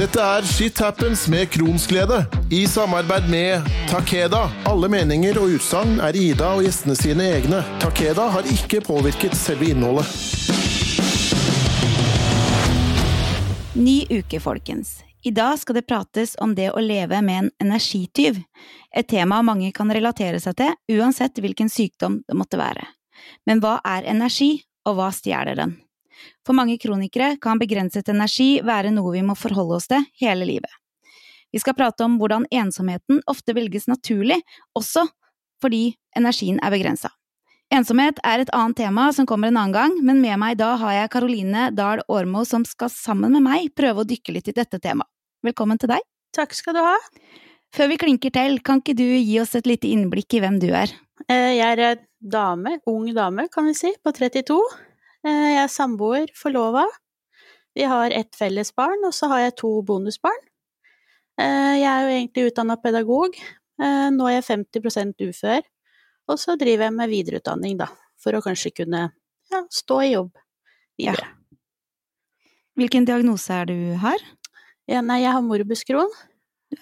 Dette er Shit Happens med Kronsglede, i samarbeid med Takeda. Alle meninger og utsagn er Ida og gjestene sine egne. Takeda har ikke påvirket selve innholdet. Ny uke, folkens. I dag skal det prates om det å leve med en energityv. Et tema mange kan relatere seg til, uansett hvilken sykdom det måtte være. Men hva er energi, og hva stjeler den? For mange kronikere kan begrenset energi være noe vi må forholde oss til hele livet. Vi skal prate om hvordan ensomheten ofte velges naturlig, også fordi energien er begrensa. Ensomhet er et annet tema som kommer en annen gang, men med meg da har jeg Karoline Dahl Aarmo som skal sammen med meg prøve å dykke litt i dette temaet. Velkommen til deg. Takk skal du ha. Før vi klinker til, kan ikke du gi oss et lite innblikk i hvem du er? Eh, jeg er dame, ung dame kan vi si, på 32. Eh, jeg er samboer, forlova. Vi har ett felles barn, og så har jeg to bonusbarn. Eh, jeg er jo egentlig utdanna pedagog. Nå er jeg 50% ufør. Og så driver jeg med videreutdanning, da, for å kanskje kunne ja, stå i jobb videre. Ja. Hvilken diagnose er du har? Ja, nei, jeg har morbus Crohn.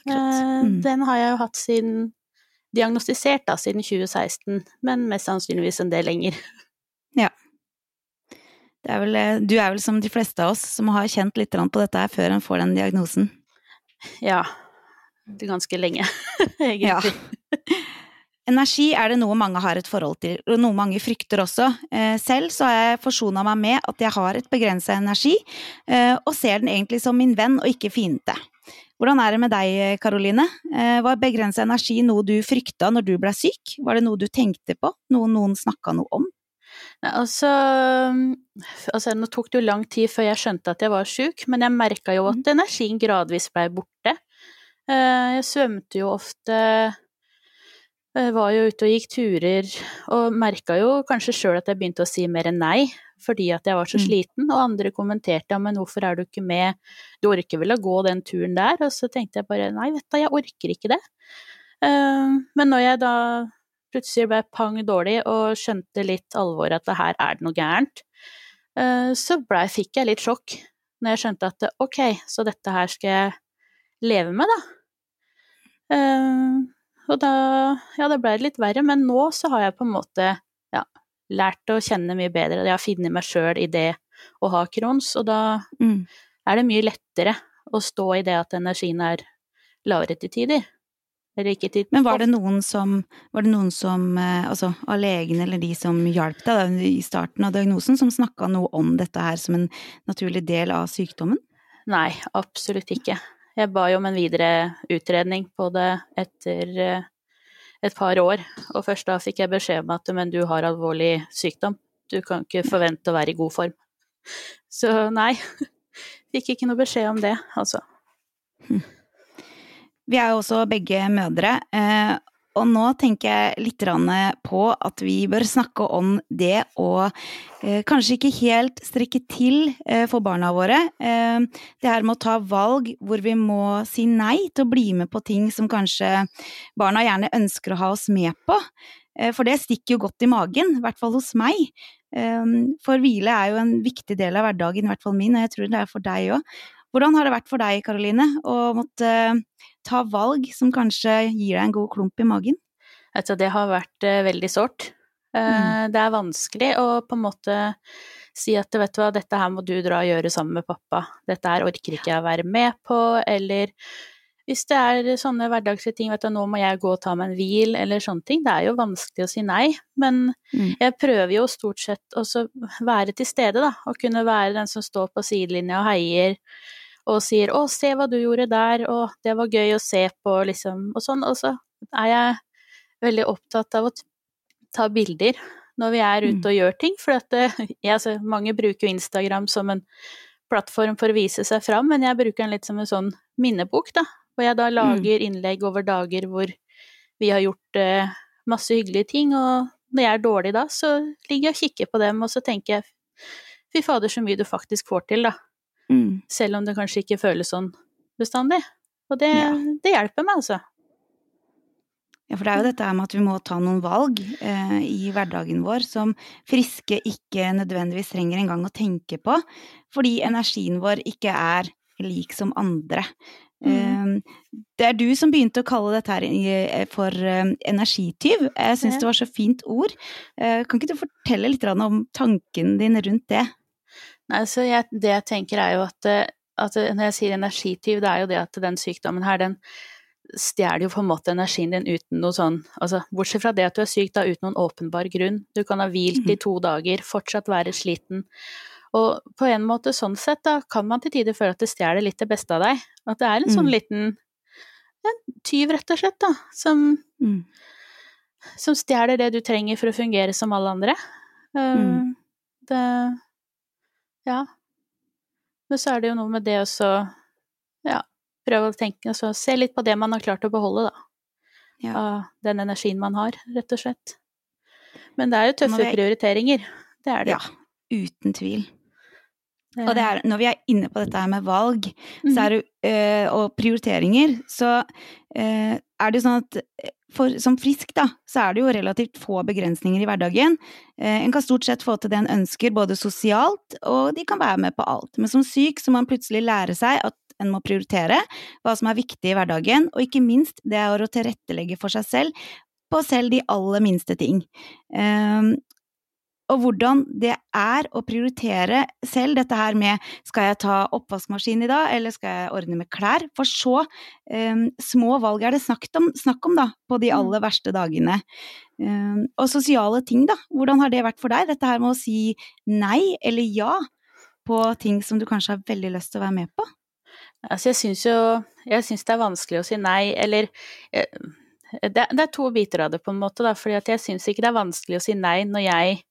Mm. Den har jeg jo hatt siden Diagnostisert da, siden 2016, men mest sannsynligvis en del lenger. Er vel, eh, du er vel som de fleste av oss som har kjent litt på dette her før en får den diagnosen? Ja. Ganske lenge, egentlig. Ja. Energi er det noe mange har et forhold til, og noe mange frykter også. Eh, selv så har jeg forsona meg med at jeg har et begrensa energi, eh, og ser den egentlig som min venn og ikke fiende. Hvordan er det med deg, Karoline? Var begrensa energi noe du frykta når du ble syk? Var det noe du tenkte på? Noe noen snakka noe om? Altså, altså, Nå tok det jo lang tid før jeg skjønte at jeg var sjuk, men jeg merka jo at mm. energien gradvis blei borte. Jeg svømte jo ofte var jo ute og gikk turer, og merka jo kanskje sjøl at jeg begynte å si mer enn nei, fordi at jeg var så mm. sliten, og andre kommenterte ja, men hvorfor er du ikke med, du orker vel å gå den turen der, og så tenkte jeg bare nei, vet du, jeg orker ikke det. Uh, men når jeg da plutselig ble pang dårlig og skjønte litt alvoret at det her er det noe gærent, uh, så ble, fikk jeg litt sjokk når jeg skjønte at ok, så dette her skal jeg leve med, da. Uh, og da Ja, det ble litt verre, men nå så har jeg på en måte ja, lært å kjenne mye bedre. Jeg har funnet meg sjøl i det å ha krons, og da mm. er det mye lettere å stå i det at energien er lavere til tider. Men var det noen som, var det noen som eh, altså av legene eller de som hjalp deg i starten av diagnosen, som snakka noe om dette her som en naturlig del av sykdommen? Nei, absolutt ikke. Jeg ba jo om en videre utredning på det etter eh, et par år, og først da fikk jeg beskjed om at men du har alvorlig sykdom, du kan ikke forvente å være i god form. Så nei, fikk ikke noe beskjed om det, altså. Hm. Vi er jo også begge mødre, eh, og nå tenker jeg litt på at vi bør snakke om det å eh, kanskje ikke helt strekke til eh, for barna våre. Det her med å ta valg hvor vi må si nei til å bli med på ting som kanskje barna gjerne ønsker å ha oss med på. For det stikker jo godt i magen, i hvert fall hos meg. For hvile er jo en viktig del av hverdagen, i hvert fall min, og jeg tror det er for deg òg. Hvordan har det vært for deg, Karoline, å måtte ta valg som kanskje gir deg en god klump i magen? Altså, det har vært uh, veldig sårt. Uh, mm. Det er vanskelig å på en måte si at vet du hva, dette her må du dra og gjøre sammen med pappa, dette her orker ikke jeg å være med på, eller hvis det er sånne hverdagslige ting, vet du, nå må jeg gå og ta meg en hvil, eller sånne ting, det er jo vanskelig å si nei, men mm. jeg prøver jo stort sett å være til stede, da, og kunne være den som står på sidelinja og heier, og sier 'Å, se hva du gjorde der', og 'det var gøy å se på', liksom, og sånn. Og så er jeg veldig opptatt av å ta bilder når vi er ute mm. og gjør ting, for at det, jeg, altså, mange bruker jo Instagram som en plattform for å vise seg fram, men jeg bruker den litt som en sånn minnebok, da, hvor jeg da mm. lager innlegg over dager hvor vi har gjort eh, masse hyggelige ting, og når jeg er dårlig da, så ligger jeg og kikker på dem, og så tenker jeg fy fader, så mye du faktisk får til, da. Mm. Selv om det kanskje ikke føles sånn bestandig. Og det, ja. det, hjelper meg, altså. Ja, for det er jo dette med at vi må ta noen valg eh, i hverdagen vår som friske ikke nødvendigvis trenger engang å tenke på, fordi energien vår ikke er lik som andre. Mm. Eh, Det er du som begynte å kalle dette her for eh, energityv. Jeg syns det var så fint ord. Eh, Kan ikke du fortelle litt om tanken din rundt det? Nei, så jeg, det jeg tenker er jo at, eh, at når jeg sier energityv, det er jo det at den sykdommen her, den stjeler jo på en måte energien din uten noe sånn Altså bortsett fra det at du er syk da uten noen åpenbar grunn. Du kan ha hvilt i to dager, fortsatt være sliten. Og på en måte sånn sett da kan man til tider føle at det stjeler litt det beste av deg. At det er en sånn Mm. liten en tyv, rett og slett, da, som Mm. som stjeler det du trenger for å fungere som alle andre. Uh, Mm. Det Ja. Men så er det jo noe med det å Ja, prøve å tenke og Se litt på det man har klart å beholde, da. Ja. Av den energien man har, rett og slett. Men det er jo tøffe vi- prioriteringer. Det er det. ja, uten tvil. Og det er, når vi er inne på dette her med valg så er det, øh, og prioriteringer, så øh, er det jo sånn at for, som frisk, da, så er det jo relativt få begrensninger i hverdagen. Eh, en kan stort sett få til det en ønsker, både sosialt, og de kan være med på alt. Men som syk så må man plutselig lære seg at en må prioritere hva som er viktig i hverdagen, og ikke minst det er å tilrettelegge for seg selv på selv de aller minste ting. Eh, og hvordan det er å prioritere selv dette her med skal jeg ta oppvaskmaskin i dag, eller skal jeg ordne med klær? For så um, små valg er det om, snakk om da, på de Mm. aller verste dagene. Um, og sosiale ting, da. Hvordan har det vært for deg? Dette her med å si nei eller ja på ting som du kanskje har veldig lyst til å være med på? Altså, jeg syns jo Jeg syns det er vanskelig å si nei, eller eh, det, det er to biter av det, på en måte, da. Fordi jeg syns ikke det er vanskelig å si nei når jeg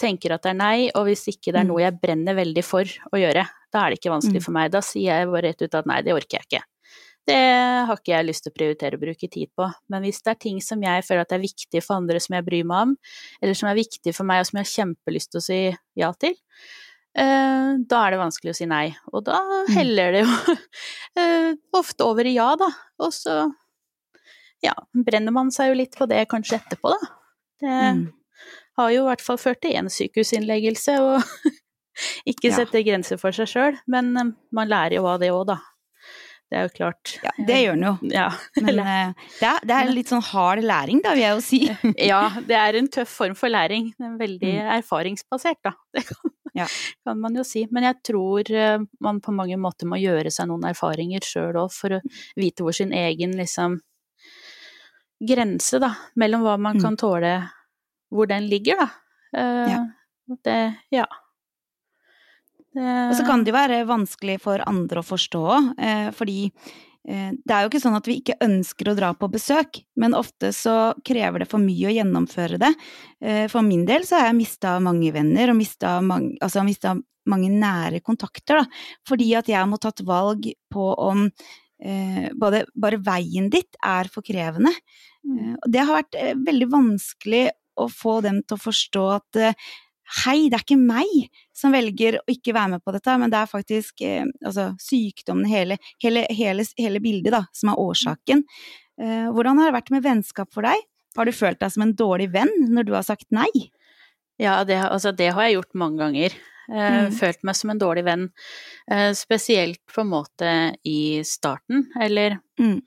tenker at det er nei, og hvis ikke det er Mm. noe jeg brenner veldig for å gjøre, da er det ikke vanskelig Mm. for meg. Da sier jeg bare rett ut at nei, det orker jeg ikke. Det har ikke jeg lyst til å prioritere å bruke tid på. Men hvis det er ting som jeg føler at er viktig for andre som jeg bryr meg om, eller som er viktig for meg og som jeg har kjempelyst til å si ja til, eh, da er det vanskelig å si nei. Og da Mm. heller det jo eh, ofte over i ja, da. Og så ja, brenner man seg jo litt på det kanskje etterpå, da. Det Mm. Har jo i hvert fall ført til én sykehusinnleggelse, og ikke Ja. grenser for seg sjøl. Men eh, man lærer jo av det òg, da. Det er jo klart. Ja, det gjør den jo. Ja. Men eh, det, er, det er litt sånn hard læring, da, vil jeg jo si. ja, det er en tøff form for læring. Den er veldig erfaringsbasert, da. Det kan, Mm. Ja. kan man jo si. Men jeg tror eh, man på mange måter må gjøre seg noen erfaringer sjøl òg, for å vite hvor sin egen liksom grense, da, mellom hva man Mm. kan tåle, hvor den ligger, da. Uh, Ja. Det, ja. Det, Og så kan det jo være vanskelig for andre å forstå, eh, fordi eh, det er jo ikke sånn at vi ikke ønsker å dra på besøk, men ofte så krever det for mye å gjennomføre det. Eh, for min del så har jeg mista mange venner, og mista mange, altså mange nære kontakter, da, fordi at jeg må tatt valg på om eh, både, bare veien ditt er for krevende. Eh, og det har vært eh, veldig vanskelig å få dem til å forstå at eh, hei, det er ikke meg som velger å ikke være med på dette, men det er faktisk eh, altså, sykdommen, hele, hele, hele, hele bildet, da, som er årsaken. Eh, hvordan har det vært med vennskap for deg? Har du følt deg som en dårlig venn når du har sagt nei? Ja, det, altså, det har jeg gjort mange ganger. Eh, Mm. Følt meg som en dårlig venn. Spesielt på en måte i starten, eller Mm.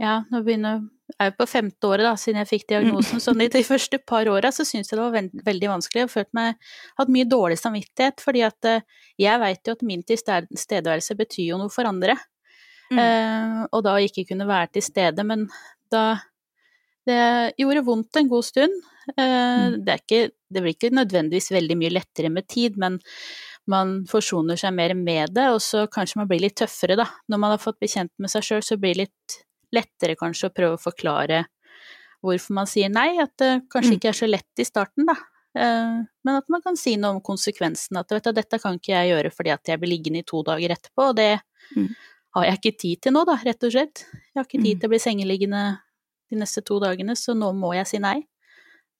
Ja, nå begynner jeg er jo på femte året da, siden jeg fikk diagnosen, så i de første par åra så syntes jeg det var veld veldig vanskelig, og følte meg hatt mye dårlig samvittighet, fordi at eh, jeg veit jo at min tilstedeværelse betyr jo noe for andre, Mm. eh, og da ikke kunne være til stede, men da det gjorde vondt en god stund. Eh, Mm. det, er ikke, det blir ikke nødvendigvis veldig mye lettere med tid, men man forsoner seg mer med det, og så kanskje man blir litt tøffere, da. Når man har fått bekjent med seg sjøl, så blir det litt lettere kanskje å prøve å forklare hvorfor man sier nei, at det kanskje Mm. ikke er så lett i starten, da. Eh, Men at man kan si noe om konsekvensen, at vet du, dette kan ikke jeg gjøre fordi at jeg blir liggende i to dager etterpå, og det Mm. har jeg ikke tid til nå, da, rett og slett. Jeg har ikke tid Mm. til å bli sengeliggende de neste to dagene, så nå må jeg si nei.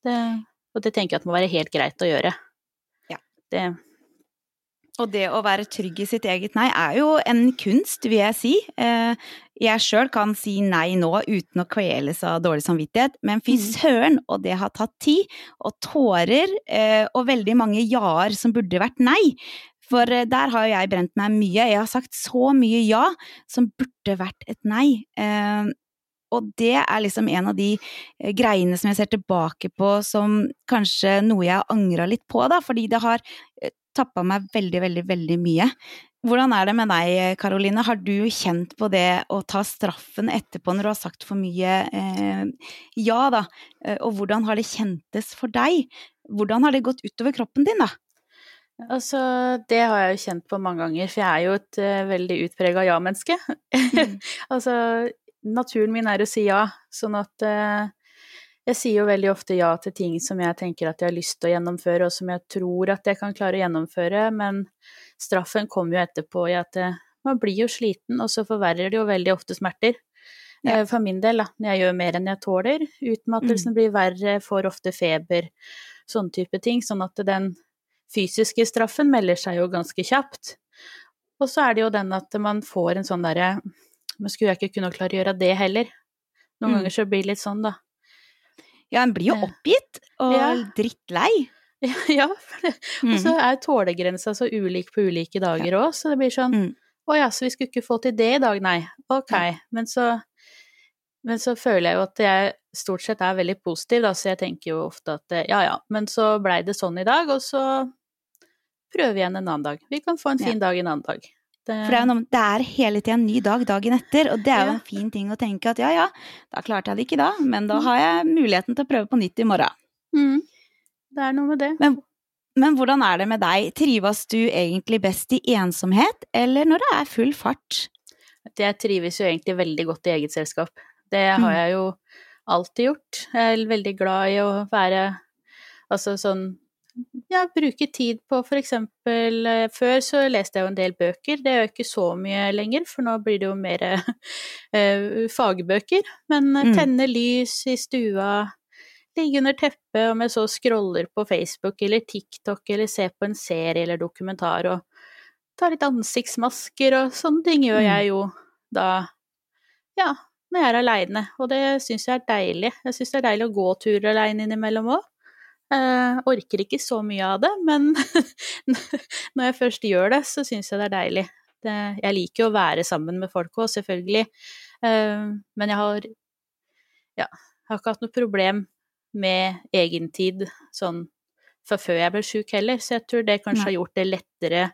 Det, og det tenker jeg at må være helt greit å gjøre. Ja. Det, Og det å være trygg i sitt eget nei er jo en kunst, vil jeg si. Eh, Jeg sjøl kan si nei nå uten å kveles av dårlig samvittighet, men fy Mm. søren, og det har tatt tid, og tårer, eh, og veldig mange ja-er som burde vært nei, For eh, der har jeg brent meg mye. Jeg har sagt så mye ja som burde vært et nei. Og det er liksom en av de greiene som jeg ser tilbake på som kanskje noe jeg har angra litt på, da, fordi det har tappa meg veldig, veldig, veldig mye. Hvordan er det med deg, Karoline? Har du kjent på det å ta straffen etterpå når du har sagt for mye eh, ja, da? Og hvordan har det kjentes for deg? Hvordan har det gått utover kroppen din, da? Altså, det har jeg jo kjent på mange ganger, for jeg er jo et uh, veldig utprega ja-menneske. Mm. altså, naturen min er å si ja, sånn at uh, jeg sier jo veldig ofte ja til ting som jeg tenker at jeg har lyst til å gjennomføre, og som jeg tror at jeg kan klare å gjennomføre, men straffen kommer jo etterpå i at uh, man blir jo sliten, og så forverrer det jo veldig ofte smerter. Ja. For min del, da, når jeg gjør mer enn jeg tåler. Utmattelsen mm. blir verre, får ofte feber, sånne type ting. Sånn at den fysiske straffen melder seg jo ganske kjapt. Og så er det jo den at man får en sånn derre Men skulle jeg ikke kunne klare å gjøre det heller? Noen mm. ganger så blir det litt sånn, da. Ja, en blir jo oppgitt og ja. drittlei. Ja. Mm. og så er tålegrensa så ulik på ulike dager òg, ja. så det blir sånn mm. Å ja, så vi skulle ikke få til det i dag, nei. Ok. Men så, men så føler jeg jo at jeg stort sett er veldig positiv, da, så jeg tenker jo ofte at ja ja, men så blei det sånn i dag, og så prøve igjen en annen dag. Vi kan få en fin ja. dag en annen dag. Det... For det er, noe, det er hele tida en ny dag dagen etter, og det er jo en fin ting å tenke at ja ja, da klarte jeg det ikke da, men da mm. har jeg muligheten til å prøve på nytt i morgen. Mm. Det er noe med det. Men, men, hvordan er det med deg, trives du egentlig best i ensomhet, eller når det er full fart? Jeg trives jo egentlig veldig godt i eget selskap. Det har mm. jeg jo alltid gjort. Jeg er veldig glad i å være altså sånn ja, bruke tid på eksempel eh, Før så leste jeg jo en del bøker, det gjør jeg ikke så mye lenger, for nå blir det jo mer uh, fagbøker. Men mm. tenne lys i stua, ligge under teppet om jeg så scroller på Facebook eller TikTok eller ser på en serie eller dokumentar og ta litt ansiktsmasker og sånne ting gjør mm. jeg jo da, ja, når jeg er aleine, og det syns jeg er deilig. Jeg syns det er deilig å gå turer aleine innimellom òg. Uh, orker ikke så mye av det, men når jeg først gjør det, så syns jeg det er deilig. Det, jeg liker å være sammen med folk òg, selvfølgelig, uh, men jeg har ja, jeg har ikke hatt noe problem med egentid sånn fra før jeg ble sjuk heller, så jeg tror det kanskje Nei. har gjort det lettere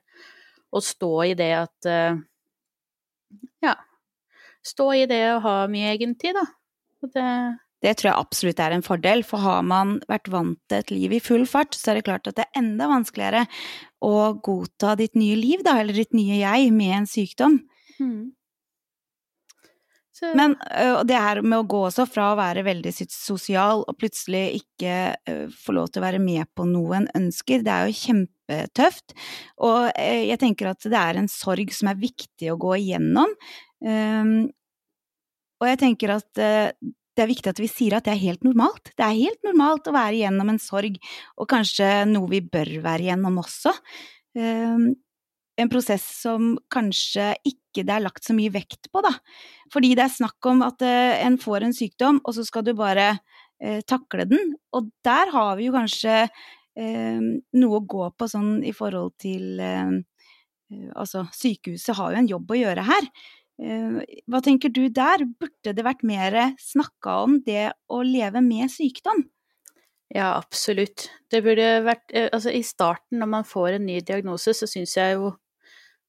å stå i det at uh, ja, stå i det å ha mye egentid, da. Det, det tror jeg absolutt er en fordel, for har man vært vant til et liv i full fart, så er det klart at det er enda vanskeligere å godta ditt nye liv, da, eller ditt nye jeg, med en sykdom. Mm. Så... Men uh, det her med å gå også fra å være veldig sosial og plutselig ikke uh, få lov til å være med på noe en ønsker, det er jo kjempetøft. Og uh, jeg tenker at det er en sorg som er viktig å gå igjennom. Um, og jeg tenker at det er viktig at vi sier at det er helt normalt. Det er helt normalt å være igjennom en sorg, og kanskje noe vi bør være igjennom også. Um, en prosess som kanskje ikke det er lagt så mye vekt på, da. Fordi det er snakk om at uh, en får en sykdom, og så skal du bare uh, takle den. Og der har vi jo kanskje noe å gå på sånn i forhold til Altså, sykehuset har jo en jobb å gjøre her. Eh, hva tenker du der? Burde det vært mer snakka om det å leve med sykdom? Ja, absolutt. Det burde vært eh, Altså, i starten, når man får en ny diagnose, så syns jeg jo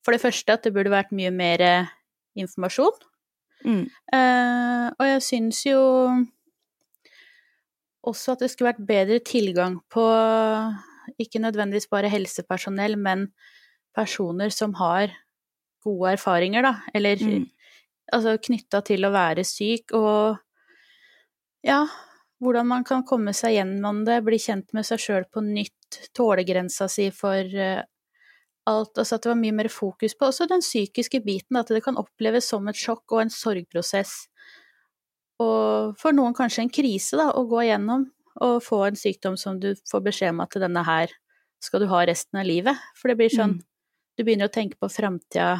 for det første at det burde vært mye mer eh, informasjon. Mm. Uh, og jeg syns jo også at det skulle vært bedre tilgang på ikke nødvendigvis bare helsepersonell, men personer som har gode erfaringer, da, eller mm. altså knytta til å være syk, og ja, hvordan man kan komme seg gjennom det, bli kjent med seg sjøl på nytt, tålegrensa si for uh, alt, altså at det var mye mer fokus på også den psykiske biten, at det kan oppleves som et sjokk og en sorgprosess, og for noen kanskje en krise, da, å gå igjennom og få en sykdom som du får beskjed om at denne her skal du ha resten av livet, for det blir sånn mm. Du begynner å tenke på framtida,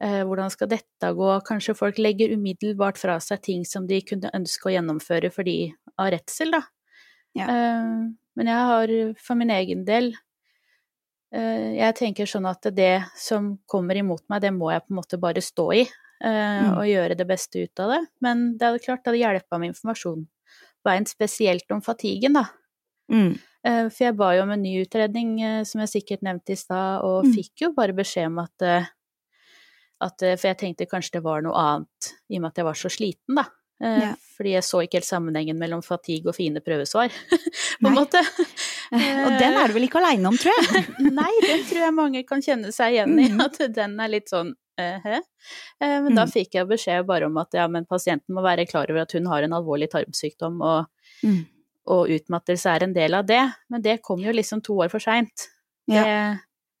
hvordan skal dette gå? Kanskje folk legger umiddelbart fra seg ting som de kunne ønske å gjennomføre fordi av redsel, da. Ja. Eh, men jeg har for min egen del eh, jeg tenker sånn at det som kommer imot meg, det må jeg på en måte bare stå i. eh, Mm. Og gjøre det beste ut av det. Men det er klart det hadde hjelpa med informasjon på veien, spesielt om fatiguen, da. Mm. Eh, For jeg ba jo om en ny utredning, eh, som jeg sikkert nevnte i stad, og Mm. fikk jo bare beskjed om at, eh, at eh, For jeg tenkte kanskje det var noe annet, i og med at jeg var så sliten, da. Eh, Ja. Fordi jeg så ikke helt sammenhengen mellom fatigue og fine prøvesvar, på en måte. Og den er du vel ikke aleine om, tror jeg. Nei, den tror jeg mange kan kjenne seg igjen i, Mhm. at den er litt sånn eh, hæ? Eh, Men da Mhm. fikk jeg beskjed bare om at ja, men pasienten må være klar over at hun har en alvorlig tarmsykdom, og, Mm. og utmattelse er en del av det. Men det kom jo liksom to år for seint. Ja.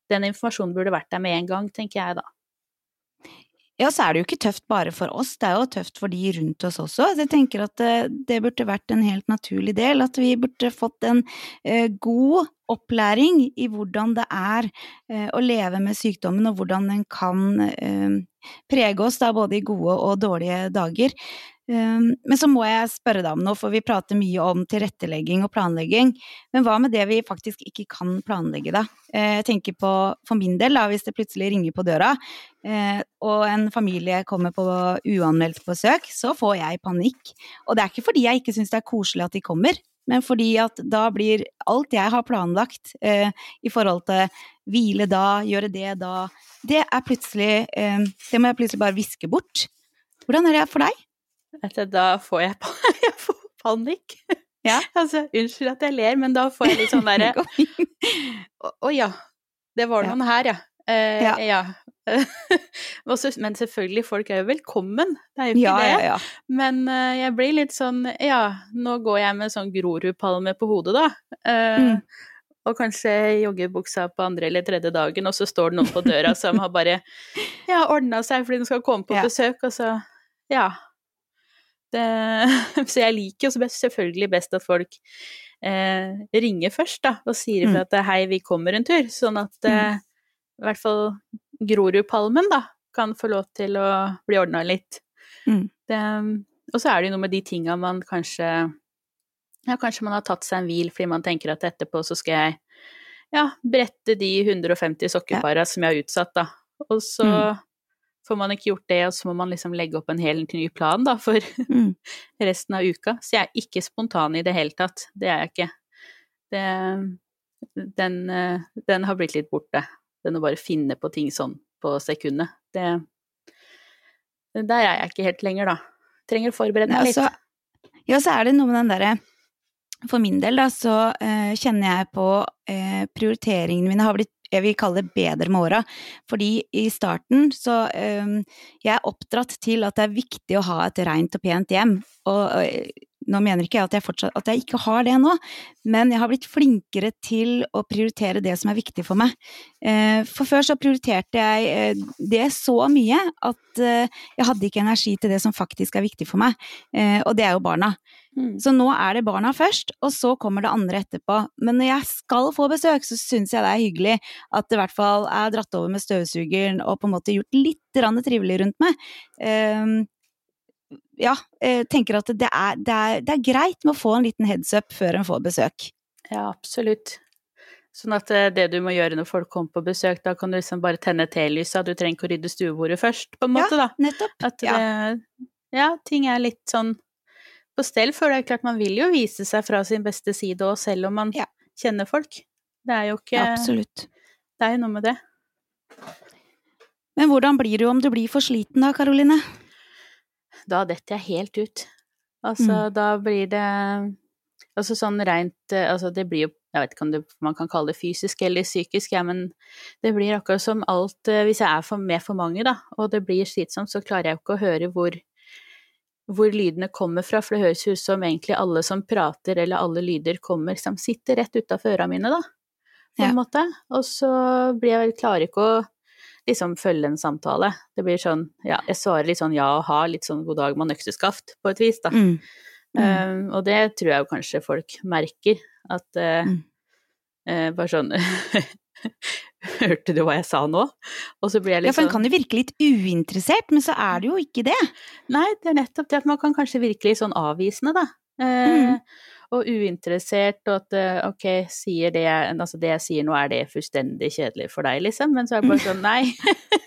Den informasjonen burde vært der med en gang, tenker jeg da. Ja, så er det jo ikke tøft bare for oss, det er jo tøft for de rundt oss også. Så jeg tenker at eh, det burde vært en helt naturlig del, at vi burde fått en eh, god opplæring i hvordan det er eh, å leve med sykdommen, og hvordan den kan eh, prege oss da både i gode og dårlige dager. Um, Men så må jeg spørre deg om noe, for vi prater mye om tilrettelegging og planlegging. Men hva med det vi faktisk ikke kan planlegge, da? Eh, Jeg tenker på for min del, da, hvis det plutselig ringer på døra, og en familie kommer på uanmeldt besøk, så får jeg panikk. Og det er ikke fordi jeg ikke syns det er koselig at de kommer, men fordi at da blir alt jeg har planlagt eh, i forhold til hvile da, gjøre det da, det er plutselig eh, Det må jeg plutselig bare viske bort. Hvordan er det for deg? Etter, Da får jeg, jeg får panikk. Ja. Altså, unnskyld at jeg ler, men da får jeg litt sånn derre Å ja, det var Ja. noen her, ja. Eh, Ja. ja. Så- men selvfølgelig, folk er jo velkommen, det er jo ikke Ja, det. ja, ja. Men uh, jeg blir litt sånn Ja, nå går jeg med sånn Grorudpalme på hodet, da. Uh, Mm. Og kanskje joggebuksa på andre eller tredje dagen, og så står det noen på døra som har bare ja, ordna seg fordi de skal komme på besøk, og så Ja. Det, så jeg liker jo selvfølgelig best at folk eh, ringer først, da, og sier ifra Mm. at hei, vi kommer en tur, sånn at eh, i hvert fall Grorudpalmen, da, kan få lov til å bli ordna litt. Mm. Det, og så er det jo noe med de tinga man kanskje Ja, kanskje man har tatt seg en hvil fordi man tenker at etterpå så skal jeg ja, brette de 150 sokkepara som jeg har utsatt, da. Og så Mm. får man ikke gjort det, og så må man liksom legge opp en helt ny plan, da, for Mm. resten av uka. Så jeg er ikke spontan i det hele tatt. Det er jeg ikke. Det, den, eh, den har blitt litt borte. Den å bare finne på ting sånn på sekundet. Det Der er jeg ikke helt lenger, da. Trenger å forberede meg litt. altså, ja, så er det noe med den derre For min del, da, så eh, kjenner jeg på eh, prioriteringene mine har blitt jeg vil kalle det bedre med åra. Fordi i starten så um, Jeg er oppdratt til at det er viktig å ha et rent og pent hjem. Og eh, nå mener ikke jeg at jeg, fortsatt, at jeg ikke har det nå, men jeg har blitt flinkere til å prioritere det som er viktig for meg. Eh, for før så prioriterte jeg eh, det så mye at eh, jeg hadde ikke energi til det som faktisk er viktig for meg, og det er jo barna. Mm. Så nå er det barna først, og så kommer det andre etterpå. Men når jeg skal få besøk, så syns jeg det er hyggelig at det i hvert fall er dratt over med støvsugeren og på en måte gjort litt trivelig rundt meg. Ja, jeg tenker at det er, det, er, det er greit med å få en liten heads up før en får besøk. Ja, absolutt. Sånn at eh, det du må gjøre når folk kommer på besøk, da kan du liksom bare tenne telysa, du trenger ikke å rydde stuebordet først, på en måte, da. Nettopp. At Ja. det, ja, ting er litt sånn på stell, for det er klart man vil jo vise seg fra sin beste side òg, selv om man Ja. kjenner folk. Det er jo ikke Absolutt. Det er jo noe med det. Men hvordan blir du om du blir for sliten da, Karoline? Da detter jeg helt ut. Altså, Mm. da blir det Altså sånn rent eh, Altså, det blir jo Jeg vet ikke om det, man kan kalle det fysisk eller psykisk, ja, men det blir akkurat som alt eh, Hvis jeg er for, med for mange, da, og det blir slitsomt, så klarer jeg jo ikke å høre hvor hvor lydene kommer fra, for det høres ut som egentlig alle som prater, eller alle lyder kommer, som sitter rett utafor øra mine, da, på en Ja. måte. Og så blir jeg vel klarer ikke å liksom følge en samtale. Det blir sånn, ja, jeg svarer litt sånn ja og ha, litt sånn god dag med økseskaft, på et vis, da. Mm. Mm. Um, og det tror jeg jo kanskje folk merker, at uh, Mm. uh, bare sånn Hørte du hva jeg sa nå? Og så blir jeg litt sånn Ja, for en kan jo virke litt uinteressert, men så er det jo ikke det. Nei, det er nettopp det at man kan kanskje virke litt sånn avvisende, da. Uh. Og uinteressert, og at eh, ok, sier det jeg, altså det jeg sier nå, er det fullstendig kjedelig for deg, liksom? Men så er det bare sånn, nei.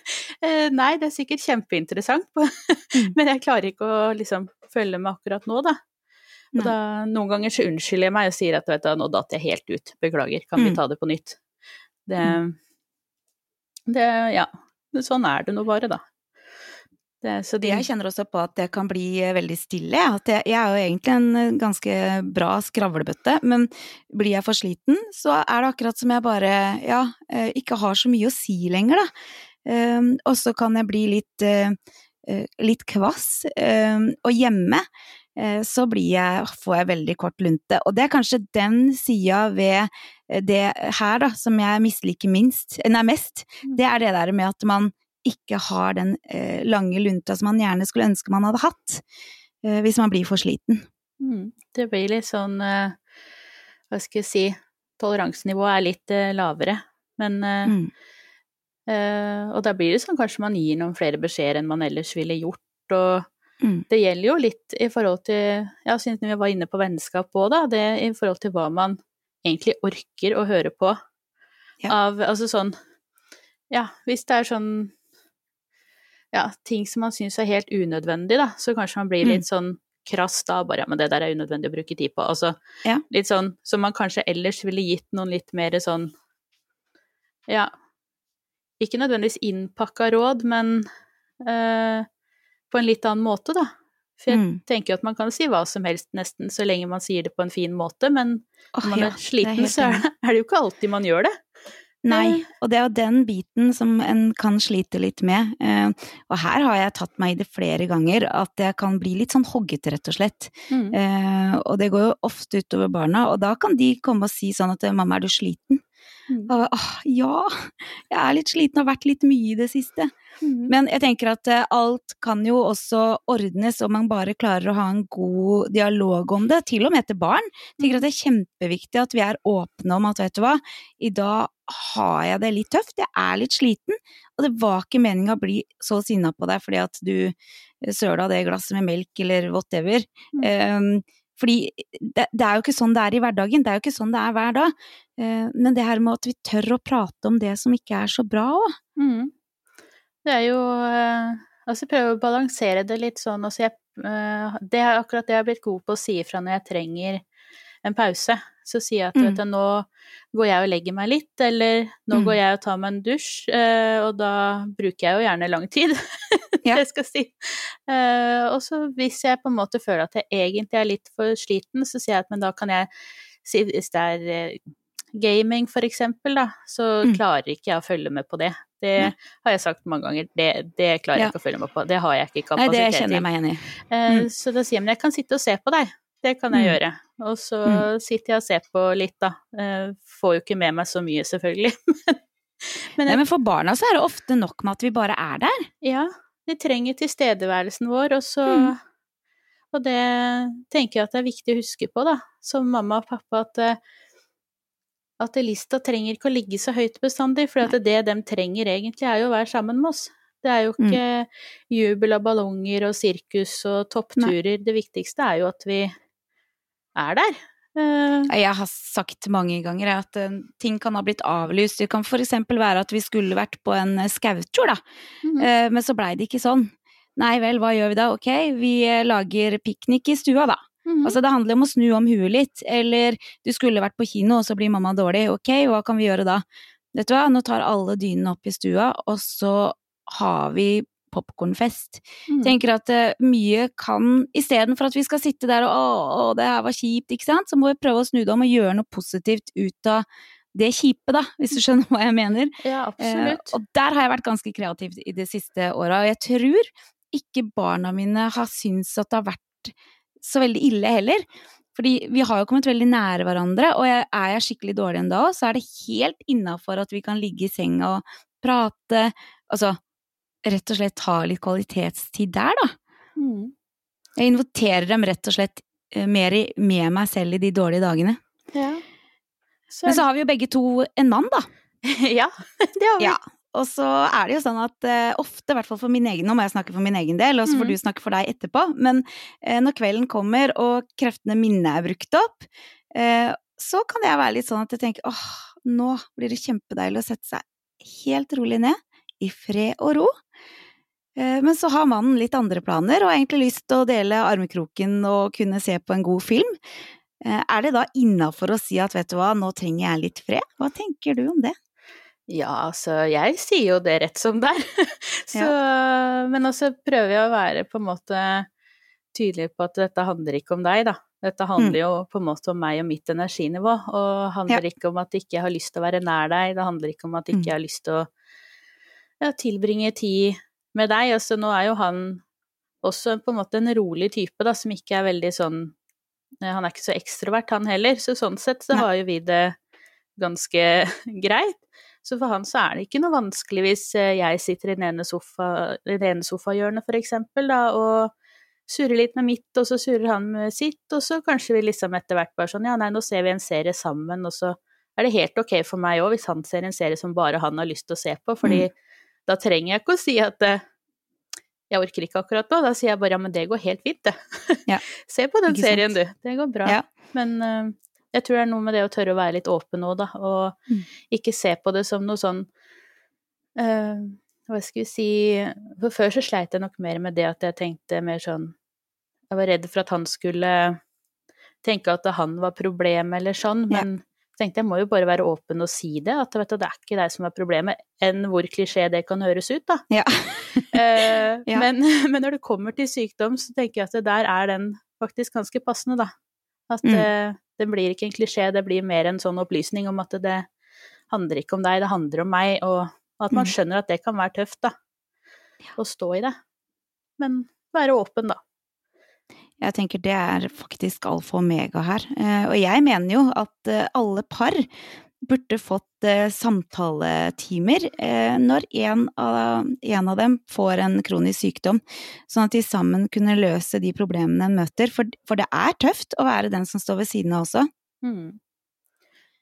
Eh, nei, det er sikkert kjempeinteressant, men jeg klarer ikke å liksom følge med akkurat nå, da. Og da, noen ganger så unnskylder jeg meg og sier at vet du, nå datt jeg helt ut, beklager, kan vi Mm. ta det på nytt? Det, det ja, sånn er det nå bare, da. Det, så de, Jeg kjenner også på at det kan bli eh, veldig stille. At jeg, jeg er jo egentlig en eh, ganske bra skravlebøtte, men blir jeg for sliten, så er det akkurat som jeg bare ja, eh, ikke har så mye å si lenger, da. Um, og så kan jeg bli litt, eh, litt kvass. Um, og hjemme uh, så blir jeg, får jeg veldig kort lunte. Og det er kanskje den sida ved det her da, som jeg misliker minst, nei, mest. Det er det der med at man ikke har den eh, lange lunta som man gjerne skulle ønske man hadde hatt, eh, hvis man blir for sliten. mm, det blir litt sånn eh, Hva skal jeg si Toleransenivået er litt lavere, men eh, Mm. eh, Og da blir det sånn kanskje man gir noen flere beskjeder enn man ellers ville gjort, og Mm. det gjelder jo litt i forhold til Ja, siden vi var inne på vennskap òg, da. Det i forhold til hva man egentlig orker å høre på Ja. av Altså sånn Ja, hvis det er sånn Ja, ting som man syns er helt unødvendig, da, så kanskje man blir Mm. litt sånn krass da, bare ja, men det der er unødvendig å bruke tid på. Altså Ja. litt sånn som man kanskje ellers ville gitt noen litt mer sånn Ja, ikke nødvendigvis innpakka råd, men eh, på en litt annen måte, da. For jeg Mm. tenker jo at man kan si hva som helst nesten, så lenge man sier det på en fin måte, men når man ja, er er sliten, så er, er det jo ikke alltid man gjør det. Nei, og det er jo den biten som en kan slite litt med. Eh, og her har jeg tatt meg i det flere ganger, at jeg kan bli litt sånn hoggete, rett og slett. Mm. Eh, og det går jo ofte utover barna, og da kan de komme og si sånn at 'mamma, er du sliten?' Mm. Og, Åh, ja, jeg er litt sliten, har vært litt mye i det siste. Mm. Men jeg tenker at eh, alt kan jo også ordnes om man bare klarer å ha en god dialog om det, til og med til barn. Jeg tenker at det er kjempeviktig at vi er åpne om at vet du hva, i dag har jeg det litt tøft, jeg er litt sliten, og det var ikke meninga å bli så sinna på deg fordi at du søla det glasset med melk eller whatever. Mm. Um, fordi det, det er jo ikke sånn det er i hverdagen, det er jo ikke sånn det er hver dag. Eh, men det her med at vi tør å prate om det som ikke er så bra òg. Mm. Det er jo eh, Altså prøve å balansere det litt sånn altså jeg, eh, Det er akkurat det jeg har blitt god på å si ifra når jeg trenger en pause. Så sier jeg at Mm. vet du, nå går jeg og legger meg litt, eller nå Mm. går jeg og tar meg en dusj, eh, og da bruker jeg jo gjerne lang tid. Ja. det skal jeg si. Og så hvis jeg på en måte føler at jeg egentlig er litt for sliten, så sier jeg at men da kan jeg si Hvis det er gaming for eksempel, da, så Mm. klarer ikke jeg å følge med på det. Det har jeg sagt mange ganger, det, det klarer jeg ikke å følge med på. Det har jeg ikke Nei, det kjenner jeg meg igjen i. Eh, Mm. Så da sier jeg men jeg kan sitte og se på deg. Det kan jeg Mm. gjøre. Og så Mm. sitter jeg og ser på litt, da. Eh, Får jo ikke med meg så mye, selvfølgelig. men Nei, men for barna så er det ofte nok med at vi bare er der. ja, de trenger tilstedeværelsen vår, og så Mm. Og det tenker jeg at det er viktig å huske på, da, som mamma og pappa, at eh, at lista trenger ikke å ligge så høyt bestandig, for at det de trenger egentlig, er jo å være sammen med oss. Det er jo Mm. ikke jubel av ballonger og sirkus og toppturer. Det viktigste er jo at vi er der. Uh, Jeg har sagt mange ganger at uh, ting kan ha blitt avlyst. Det kan eksempel være at vi skulle vært på en eh, skautur, da. Mhm. Uh, Men så blei det ikke sånn. Nei vel, hva gjør vi da? Ok, vi lager piknik i stua, da. Mhm. Altså det handler om å snu om huet litt. Eller du skulle vært på kino, og så blir mamma dårlig. Ok, hva kan vi gjøre da? Vet du hva, nå tar alle dynene opp i stua, og så har vi popkornfest. Mm. Tenker at uh, mye kan Istedenfor at vi skal sitte der og å, å, det her var kjipt, ikke sant, så må vi prøve å snu det om og gjøre noe positivt ut av det kjipe, da, hvis du skjønner hva jeg mener. Ja, Eh, absolutt. og der har jeg vært ganske kreativ i de siste åra, og jeg tror ikke barna mine har syntes at det har vært så veldig ille heller. Fordi vi har jo kommet veldig nære hverandre, og er jeg skikkelig dårlig en dag, så er det helt innafor at vi kan ligge i senga og prate. Altså rett og slett ha litt kvalitetstid der, da. Mm. Jeg inviterer dem rett og slett eh, mer i, med meg selv i de dårlige dagene. Ja. Så, Men så har vi jo begge to en mann, da. ja, det har vi. Ja. Og så er det jo sånn at eh, ofte, i hvert fall for min egen, nå må jeg snakke for min egen del, og så får Mm. du snakke for deg etterpå, men eh, når kvelden kommer og kreftene mine er brukt opp, eh, så kan jeg være litt sånn at jeg tenker åh, nå blir det kjempedeilig å sette seg helt rolig ned, i fred og ro. Eh, Men så har mannen litt andre planer, og har egentlig lyst til å dele armkroken og kunne se på en god film. Eh, Er det da innafor å si at vet du hva, nå trenger jeg litt fred? Hva tenker du om det? Ja, altså, jeg sier jo det rett som det er. Så, Men også prøver jeg å være på en måte tydelig på at dette handler ikke om deg, da. Dette handler jo på en måte om meg og mitt energinivå, og handler ikke om at jeg ikke har lyst til å være nær deg, det handler ikke om at jeg ikke har lyst til å ja, tilbringe tid med deg. Altså, nå er jo han også på en måte en rolig type, da, som ikke er veldig sånn eh, Han er ikke så ekstrovert, han heller, så sånn sett så Nei. har jo vi det ganske greit. Så for han så er det ikke noe vanskelig hvis eh, jeg sitter i den ene, sofa, i det ene sofahjørnet, for eksempel, da, og surrer litt med mitt, og så surrer han med sitt, og så kanskje vi liksom etter hvert bare sånn, ja, nei, nå ser vi en serie sammen, og så er det helt ok for meg òg hvis han ser en serie som bare han har lyst til å se på, fordi da trenger jeg ikke å si at eh, jeg orker ikke akkurat nå, da sier jeg bare ja, men det går helt fint, det. Ja. Se på den serien, du. Det går bra. Ja. Men eh, jeg tror det er noe med det å tørre å være litt åpen nå, da, og Mm. ikke se på det som noe sånn uh, Hva skal vi si For før så sleit jeg nok mer med det at jeg tenkte mer sånn Jeg var redd for at han skulle tenke at han var problemet eller sånn, men jeg tenkte jeg må jo bare være åpen og si det, at vet du, det er ikke deg som er problemet, enn hvor klisjé det kan høres ut, da. Ja. uh, Ja. men, men når det kommer til sykdom, så tenker jeg at det der er den faktisk ganske passende, da. At Mm. eh, det blir ikke en klisjé, det blir mer en sånn opplysning om at det handler ikke om deg, det handler om meg, og at man Mm. skjønner at det kan være tøft, da. Å stå i det. Men være åpen, da. Jeg tenker det er faktisk alfa og omega her. Eh, Og jeg mener jo at eh, alle par burde fått eh, samtaletimer eh, når en av, en av dem får en kronisk sykdom, sånn at de sammen kunne løse de problemene en møter. For, for det er tøft å være den som står ved siden av også. Mm.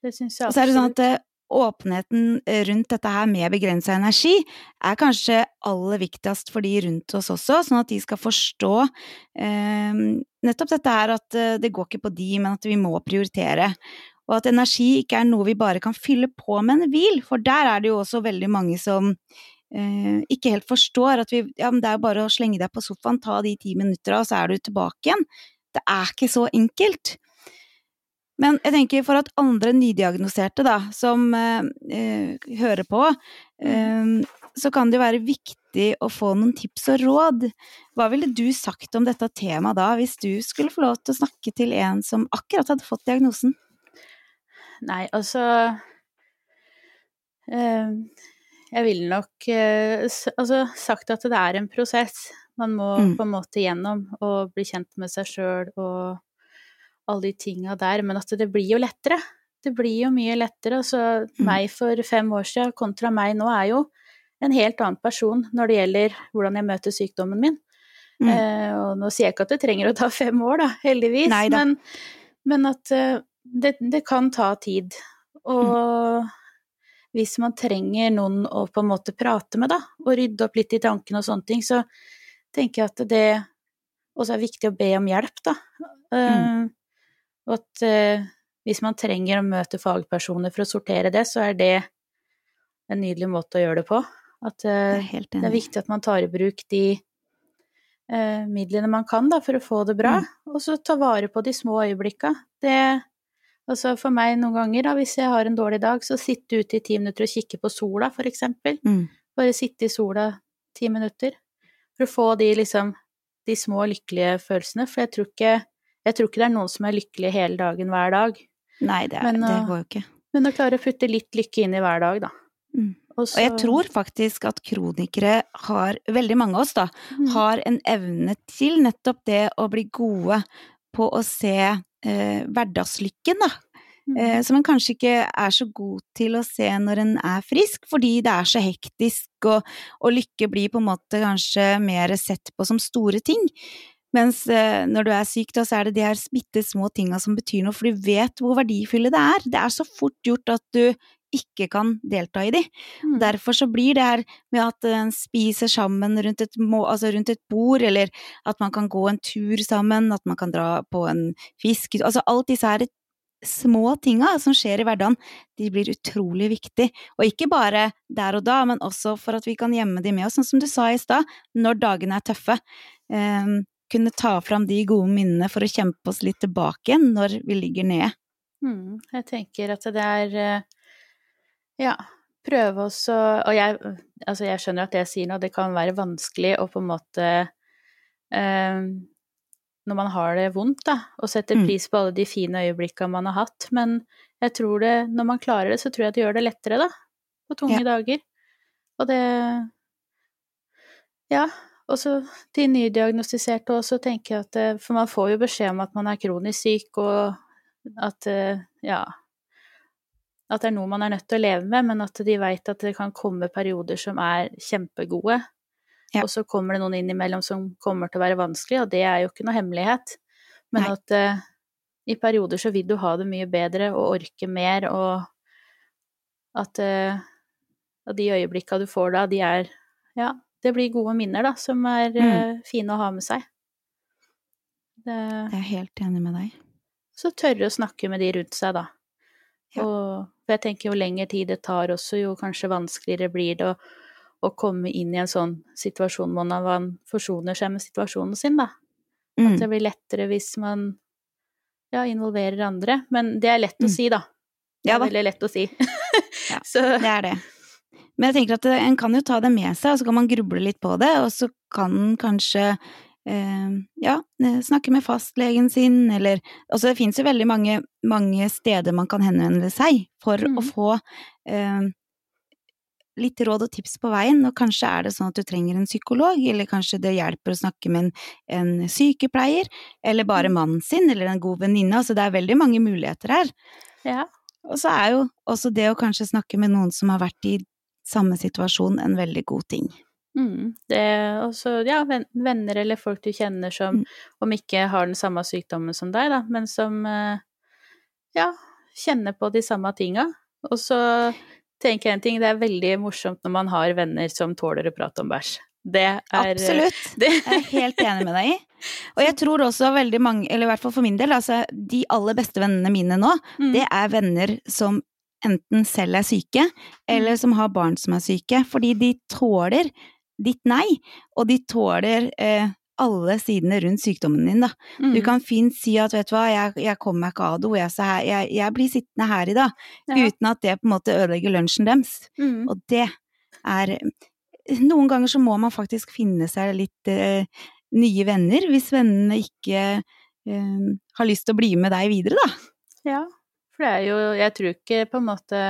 Det syns jeg Og så er det sånn at eh, åpenheten rundt dette her med begrensa energi er kanskje aller viktigst for de rundt oss også, sånn at de skal forstå eh, nettopp dette her at eh, det går ikke på de, men at vi må prioritere. Og at energi ikke er noe vi bare kan fylle på med en hvil, for der er det jo også veldig mange som eh, ikke helt forstår at vi, ja, det er bare å slenge deg på sofaen, ta de ti minutter, og så er du tilbake igjen. Det er ikke så enkelt. Men jeg tenker for at andre nydiagnoserte da, som eh, hører på, eh, så kan det jo være viktig å få noen tips og råd. Hva ville du sagt om dette temaet da, hvis du skulle få lov til å snakke til en som akkurat hadde fått diagnosen? Nei, altså eh, Jeg ville nok eh, altså, sagt at det er en prosess man må Mm. på en måte gjennom, og bli kjent med seg sjøl og alle de tinga der, men at det blir jo lettere. Det blir jo mye lettere. Altså, Mm. meg for fem år siden kontra meg nå er jo en helt annen person når det gjelder hvordan jeg møter sykdommen min. Mm. Eh, og nå sier jeg ikke at det trenger å ta fem år, da, heldigvis, Neida. men, men at eh, det, det kan ta tid. Og hvis man trenger noen å på en måte prate med, da, og rydde opp litt i tankene og sånne ting, så tenker jeg at det også er viktig å be om hjelp, da. Eh, og at uh, hvis man trenger å møte fagpersoner for å sortere det, så er det en nydelig måte å gjøre det på. At uh, det, er det er viktig at man tar i bruk de midlene man kan da, for å få det bra, og så ta vare på de små øyeblikka. Det Altså for meg noen ganger, da, hvis jeg har en dårlig dag, så sitte ute i ti minutter og kikke på sola, for eksempel. Mm. Bare sitte i sola ti minutter. For å få de liksom de små lykkelige følelsene. For jeg tror ikke, jeg tror ikke det er noen som er lykkelige hele dagen hver dag. Nei, det, er, Men, det uh, går jo ikke. Men å klare å putte litt lykke inn i hver dag, da. Mm. Og, Og jeg tror faktisk at kronikere har, veldig mange av oss da, Mm. har en evne til nettopp det å bli gode på å se eh, hverdagslykken, da. Mm. Eh, som en kanskje ikke er så god til å se når en er frisk, fordi det er så hektisk, og, og lykke blir på en måte kanskje mer sett på som store ting. Mens eh, når du er syk, da, så er det de her bitte små tinga som betyr noe, for du vet hvor verdifulle det er. Det er så fort gjort at du ikke kan delta i de. Mm. Derfor så blir det her med at en spiser sammen rundt et, altså rundt et bord, eller at man kan gå en tur sammen, at man kan dra på en fisk Altså alt disse her små tinga som skjer i hverdagen, de blir utrolig viktig. Og ikke bare der og da, men også for at vi kan gjemme de med oss, sånn som du sa i stad, når dagene er tøffe. Um, kunne ta fram de gode minnene for å kjempe oss litt tilbake når vi ligger nede. Mm, jeg tenker at det er eh, Ja, prøve også Og jeg, altså jeg skjønner at det jeg sier nå, det kan være vanskelig å på en måte eh, Når man har det vondt, da, og setter Mm. pris på alle de fine øyeblikkene man har hatt. Men jeg tror det, når man klarer det, så tror jeg det gjør det lettere, da. På tunge dager. Og det Ja. Og så de nydiagnostiserte også, tenker jeg at eh, For man får jo beskjed om at man er kronisk syk, og at eh, ja At det er noe man er nødt til å leve med, men at de veit at det kan komme perioder som er kjempegode. Ja. Og så kommer det noen innimellom som kommer til å være vanskelig, og det er jo ikke noe hemmelighet. Men Nei. at uh, i perioder så vil du ha det mye bedre og orke mer, og at, uh, de øyeblikka du får da, de er Ja, det blir gode minner, da, som er eh, fine å ha med seg. Det, Jeg er helt enig med deg. så tørre å snakke med de rundt seg, da. Ja. Og for jeg tenker jo lengre tid det tar også, jo kanskje vanskeligere blir det å, å komme inn i en sånn situasjon hvor man forsoner seg med situasjonen sin, da. Mm. At det blir lettere hvis man ja, involverer andre. Men det er lett å Mm. si, da. Det Ja er da. veldig lett å si. Ja. Så Det er det. Men jeg tenker at en kan jo ta det med seg, og så kan man gruble litt på det, og så kan kanskje eh, ja, eh, snakke med fastlegen sin, eller Altså det fins jo veldig mange, mange steder man kan henvende seg for mm. å få eh, litt råd og tips på veien, og kanskje er det sånn at du trenger en psykolog, eller kanskje det hjelper å snakke med en, en sykepleier, eller bare mannen sin, eller en god venninne, altså det er veldig mange muligheter her. ja. Og så er jo også det å kanskje snakke med noen som har vært i samme situasjon, en veldig god ting. Mm, det også, ja, venner eller folk du kjenner som Mm. om ikke har den samme sykdommen som deg, da, men som eh, ja, kjenner på de samme tinga. Og så tenker jeg en ting, det er veldig morsomt når man har venner som tåler å prate om bæsj. Det er eh, Absolutt! Det, Jeg er helt enig med deg i. Og jeg tror også veldig mange, eller i hvert fall for min del, altså de aller beste vennene mine nå, mm, det er venner som enten selv er syke, eller som har barn som er syke. Fordi de tåler ditt nei, og de tåler eh, alle sidene rundt sykdommen din, da. mm, Du kan fint si at vet du hva, jeg, jeg kommer meg ikke av do, jeg, jeg, jeg blir sittende her i dag, ja, uten at det på en måte ødelegger lunsjen deres. mm, Og det er Noen ganger så må man faktisk finne seg litt eh, nye venner, hvis vennene ikke eh, har lyst til å bli med deg videre, da. Ja, for det er jo Jeg tror ikke på en måte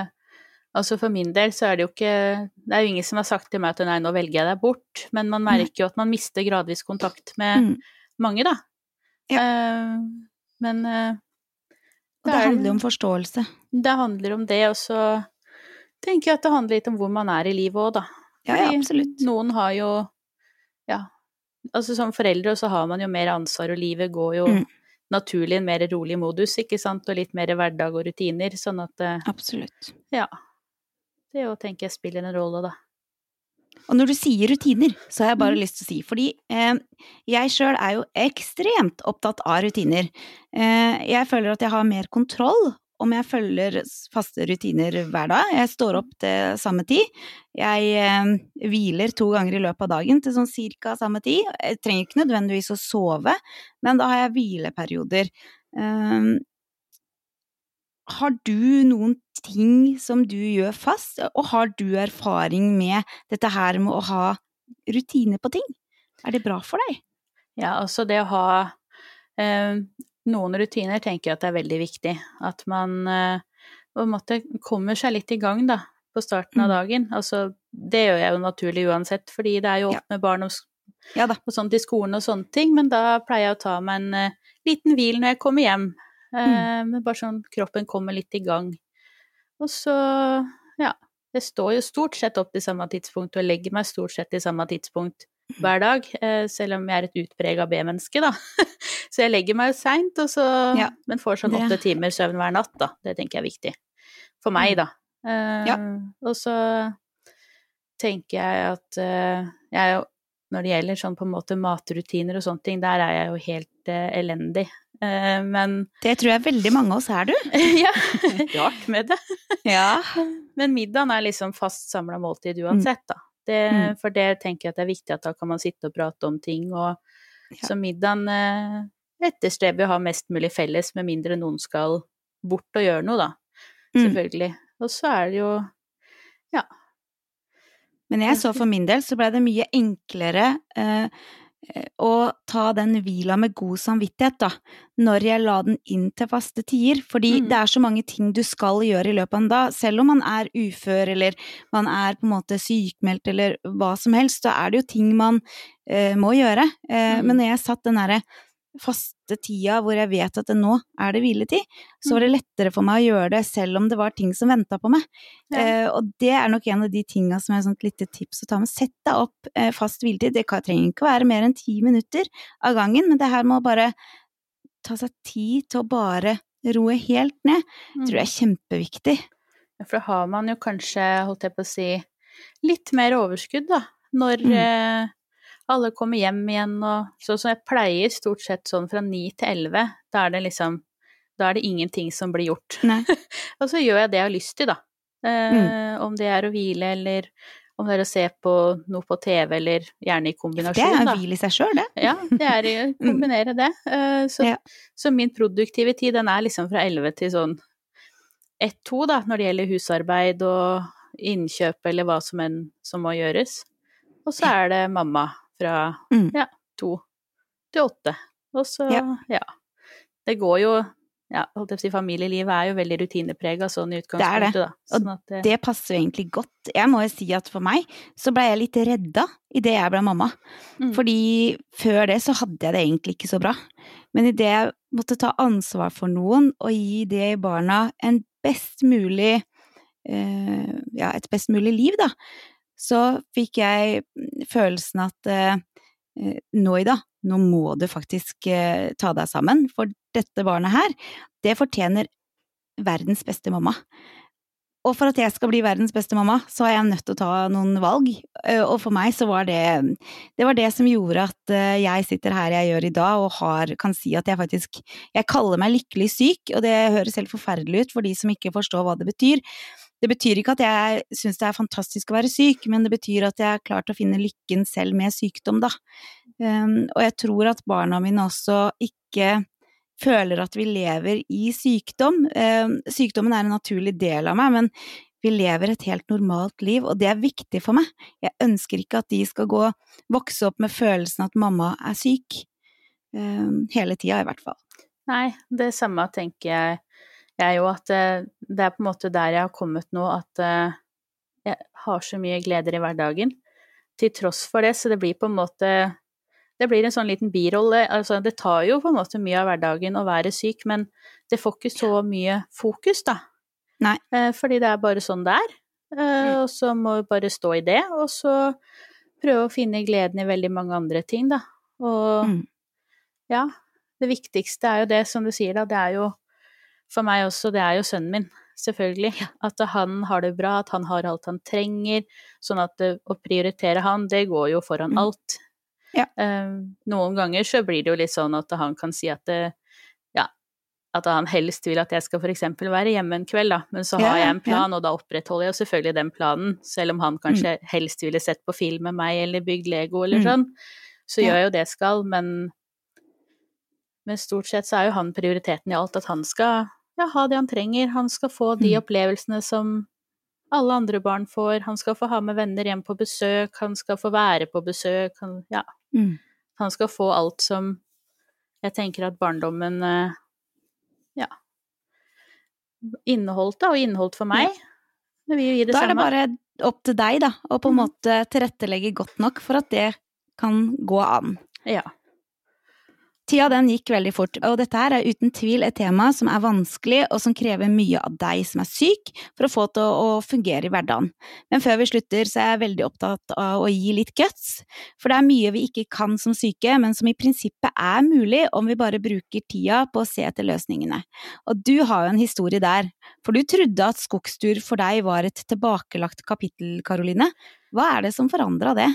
Altså for min del så er det jo ikke Det er jo ingen som har sagt til meg at nei, nå velger jeg deg bort, men man merker jo at man mister gradvis kontakt med Mm. mange, da. Ja. Uh, men uh, Og det er- handler jo om forståelse. det handler om det, og så tenker jeg at det handler litt om hvor man er i livet òg, da. Ja, ja, absolutt. Noen har jo Ja, altså som foreldre så har man jo mer ansvar, og livet går jo Mm. naturlig i en mer rolig modus, ikke sant, og litt mer hverdag og rutiner, sånn at uh, Absolutt. Ja. Det å tenke jeg spiller en rolle, da. Og når du sier rutiner, så har jeg bare Mm. lyst til å si, fordi eh, jeg sjøl er jo ekstremt opptatt av rutiner. Eh, jeg føler at jeg har mer kontroll om jeg følger faste rutiner hver dag. Jeg står opp til samme tid. Jeg eh, hviler to ganger i løpet av dagen til sånn cirka samme tid. Jeg trenger ikke nødvendigvis å sove, men da har jeg hvileperioder. Eh, har du noen ting som du gjør fast, og har du erfaring med dette her med å ha rutiner på ting? Er det bra for deg? Ja, altså det å ha eh, noen rutiner tenker jeg at det er veldig viktig. At man eh, på en måte kommer seg litt i gang, da, på starten av Mm. dagen. Altså, det gjør jeg jo naturlig uansett, fordi det er jo Ja. med barn og, Ja da. og sånt i skolen og sånne ting, men da pleier jeg å ta meg en eh, liten hvil når jeg kommer hjem. Eh, men bare sånn kroppen kommer litt i gang. Og så, ja, jeg står jo stort sett opp til samme tidspunkt og legger meg stort sett til samme tidspunkt hver dag, eh, selv om jeg er et utprega B-menneske, da. Så jeg legger meg jo seint, Ja, Men får sånn åtte timer søvn hver natt, da. Det tenker jeg er viktig. For meg, Mm. da. Ja. Og så tenker jeg at uh, jeg er jo Når det gjelder sånn på en måte matrutiner og sånne ting, der er jeg jo helt uh, elendig. Eh, men Det tror jeg veldig mange av oss er, du. Ja, rart med det. Ja. Men middagen er liksom fast samla måltid uansett, da. Det, Mm. For det tenker jeg at det er viktig at da kan man sitte og prate om ting, og Ja. så middagen eh, etterstreber å ha mest mulig felles, med mindre noen skal bort og gjøre noe, da. Mm. Selvfølgelig. Og så er det jo Men jeg så for min del så blei det mye enklere eh, å ta den hvila med god samvittighet, da, når jeg la den inn til faste tider. Fordi Mm. det er så mange ting du skal gjøre i løpet av en dag. Selv om man er ufør eller man er på en måte sykmeldt eller hva som helst, så er det jo ting man eh, må gjøre. Eh, Mm. Men når jeg satt den derre faste tida hvor jeg vet at det nå er det hviletid, så var det lettere for meg å gjøre det selv om det var ting som venta på meg. Ja. Eh, og det er nok en av de tinga som er et lite tips å ta med. Sett deg opp eh, fast hviletid. Det trenger ikke være mer enn ti minutter av gangen, men det her med å bare ta seg tid til å bare roe helt ned, tror jeg er kjempeviktig. Ja, For da har man jo kanskje, holdt jeg på å si, litt mer overskudd, da. Når Mm. eh, alle kommer hjem igjen og Sånn som jeg pleier stort sett sånn fra ni til elleve. Da er det liksom Da er det ingenting som blir gjort. Og så gjør jeg det jeg har lyst til, da. Eh, Om det er å hvile, eller om det er å se på noe på TV, eller gjerne i kombinasjon. Det er å hvile i seg sjøl, det. Ja, det er å kombinere det. Eh, Så, Ja. så min produktive tid, den er liksom fra 11 til sånn 1-2, da, når det gjelder husarbeid og innkjøp eller hva som enn som må gjøres. Og så er det mamma fra Mm. ja, to til åtte. Og så, Ja. ja. Det går jo ja, holdt jeg på å si, Familielivet er jo veldig rutineprega sånn i Det er det. utgangspunktet, da. Sånn at det, Det passer jo egentlig godt. Jeg må jo si at for meg så blei jeg litt redda idet jeg ble mamma. Mm. Fordi før det så hadde jeg det egentlig ikke så bra. Men idet jeg måtte ta ansvar for noen og gi det barna en best mulig eh, Ja, et best mulig liv, da, så fikk jeg følelsen at eh, eh, nå, Ida, nå må du faktisk eh, ta deg sammen, for dette barnet her, det fortjener verdens beste mamma. Og for at jeg skal bli verdens beste mamma, så er jeg nødt til å ta noen valg. Og for meg så var det Det var det som gjorde at jeg sitter her jeg gjør i dag og har, kan si at jeg faktisk Jeg kaller meg lykkelig syk, og det høres helt forferdelig ut for de som ikke forstår hva det betyr. Det betyr ikke at jeg syns det er fantastisk å være syk, men det betyr at jeg har klart å finne lykken selv med sykdom, da. Um, og jeg tror at barna mine også ikke føler at vi lever i sykdom. Um, sykdommen er en naturlig del av meg, men vi lever et helt normalt liv, og det er viktig for meg. Jeg ønsker ikke at de skal gå, vokse opp med følelsen at mamma er syk. Um, hele tida, i hvert fall. Nei, det samme tenker jeg, jeg jo, at eh, det er på en måte der jeg har kommet nå, at eh, jeg har så mye gleder i hverdagen. Til tross for det, så det blir på en måte Det blir en sånn liten birolle. Altså, det tar jo på en måte mye av hverdagen å være syk, men det får ikke så mye fokus, da. Nei. Eh, fordi det er bare sånn det er. Eh, Og så må vi bare stå i det, og så prøve å finne gleden i veldig mange andre ting, da. Og Mm. ja, det viktigste er jo det, som du sier da, det er jo for meg også, det er jo sønnen min, selvfølgelig. At han har det bra, at han har alt han trenger. Sånn at det, å prioritere han, det går jo foran Mm. alt. Ja. Eh, noen ganger så blir det jo litt sånn at han kan si at det, ja, at han helst vil at jeg skal eksempel være hjemme en kveld, da. Men så har Ja, jeg en ja. plan, og da opprettholder jeg jo selvfølgelig den planen. Selv om han kanskje helst ville sett på film med meg eller bygd Lego eller Mm. sånn. Så Ja. gjør jeg jo det jeg skal, men men stort sett så er jo han prioriteten i alt, at han skal ja, ha det han trenger, han skal få de Mm. opplevelsene som alle andre barn får, han skal få ha med venner hjem på besøk, han skal få være på besøk, han, ja, Mm. han skal få alt som jeg tenker at barndommen eh, ja, inneholdt, da, og inneholdt for meg. Ja. vi gir det Da er det samme. bare opp til deg, da, å på en Mhm. måte tilrettelegge godt nok for at det kan gå an. Ja. Tida den gikk veldig fort, og dette her er uten tvil et tema som er vanskelig, og som krever mye av deg som er syk, for å få til å fungere i hverdagen. Men før vi slutter, så er jeg veldig opptatt av å gi litt guts, for det er mye vi ikke kan som syke, men som i prinsippet er mulig om vi bare bruker tida på å se etter løsningene. Og du har jo en historie der, for du trodde at skogstur for deg var et tilbakelagt kapittel, Karoline. Hva er det som forandra det?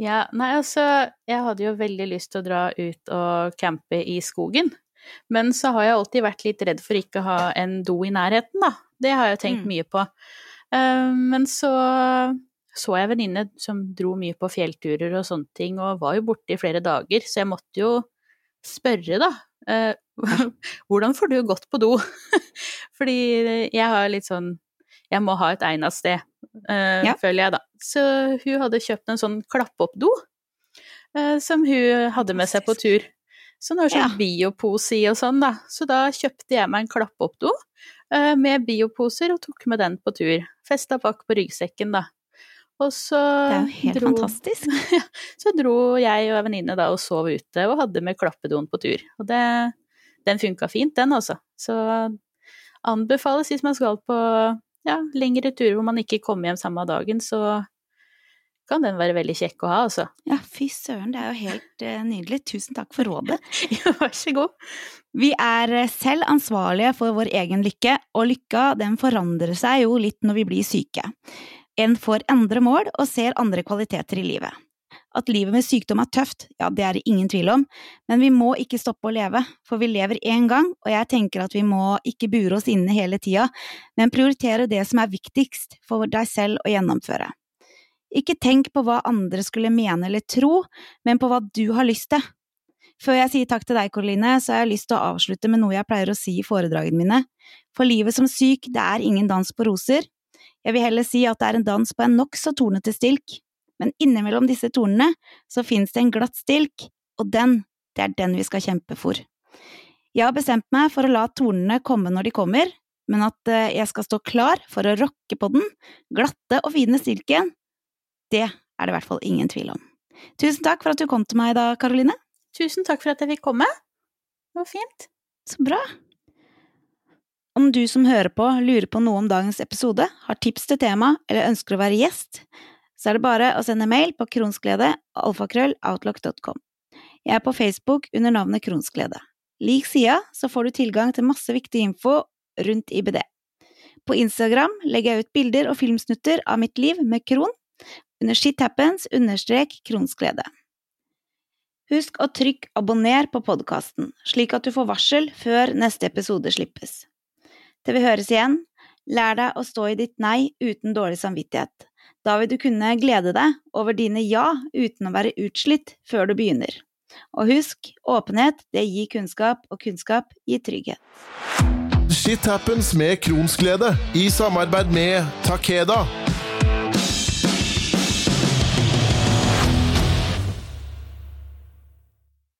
Ja, nei altså, jeg hadde jo veldig lyst til å dra ut og campe i skogen. Men så har jeg alltid vært litt redd for ikke å ha en do i nærheten, da. Det har jeg tenkt mm. mye på. Uh, men så så jeg venninne som dro mye på fjellturer og sånne ting, og var jo borte i flere dager, så jeg måtte jo spørre, da. Uh, hvordan får du gått på do? Fordi jeg har litt sånn Jeg må ha et egnet sted uh, ja. føler jeg, da. Så hun hadde kjøpt en sånn klapp-opp-do uh, som hun hadde med seg på tur. Så er det sånn ja. biopose i og sånn, da. Så da kjøpte jeg meg en klapp-opp-do uh, med bioposer og tok med den på tur. Festa bak på ryggsekken, da. Og så Det er jo helt dro, fantastisk. så dro jeg og ei venninne da og sov ute og hadde med klappedoen på tur. Og det, den funka fint, den altså. Så anbefales hvis man skal på ja, lengre turer hvor man ikke kommer hjem samme dagen, så kan den være veldig kjekk å ha, altså. Ja, fy søren, det er jo helt uh, nydelig. Tusen takk for rådet. ja, vær så god. Vi er eh, selv ansvarlige for vår egen lykke, og lykka den forandrer seg jo litt når vi blir syke. En får endre mål og ser andre kvaliteter i livet. At livet med sykdom er tøft, ja, det er det ingen tvil om, men vi må ikke stoppe å leve, for vi lever én gang, og jeg tenker at vi må ikke bure oss inne hele tida, men prioritere det som er viktigst for deg selv å gjennomføre. Ikke tenk på hva andre skulle mene eller tro, men på hva du har lyst til. Før jeg sier takk til deg, Karoline, så har jeg lyst til å avslutte med noe jeg pleier å si i foredragene mine. For livet som syk, det er ingen dans på roser. Jeg vil heller si at det er en dans på en nokså tornete stilk, men innimellom disse tornene så finnes det en glatt stilk, og den, det er den vi skal kjempe for. Jeg har bestemt meg for å la tornene komme når de kommer, men at eh, jeg skal stå klar for å rokke på den, glatte og fine stilken, det er det i hvert fall ingen tvil om. Tusen takk for at du kom til meg i dag, Karoline. Tusen takk for at jeg fikk komme. Det var fint. Så bra. Om du som hører på lurer på noe om dagens episode, har tips til tema eller ønsker å være gjest, så er det bare å sende mail på kronsglede alfakrølloutlock.com. Jeg er på Facebook under navnet Kronsglede. Lik sida, så får du tilgang til masse viktig info rundt IBD. På Instagram legger jeg ut bilder og filmsnutter av mitt liv med Kron, under shithappens understrek kronsglede. Husk å trykke abonner på podkasten, slik at du får varsel før neste episode slippes. Til vi høres igjen, lær deg å stå i ditt nei uten dårlig samvittighet. Da vil du kunne glede deg over dine ja uten å være utslitt før du begynner. Og husk, åpenhet det gir kunnskap, og kunnskap gir trygghet. Shit happens med Kronsglede i samarbeid med Takeda.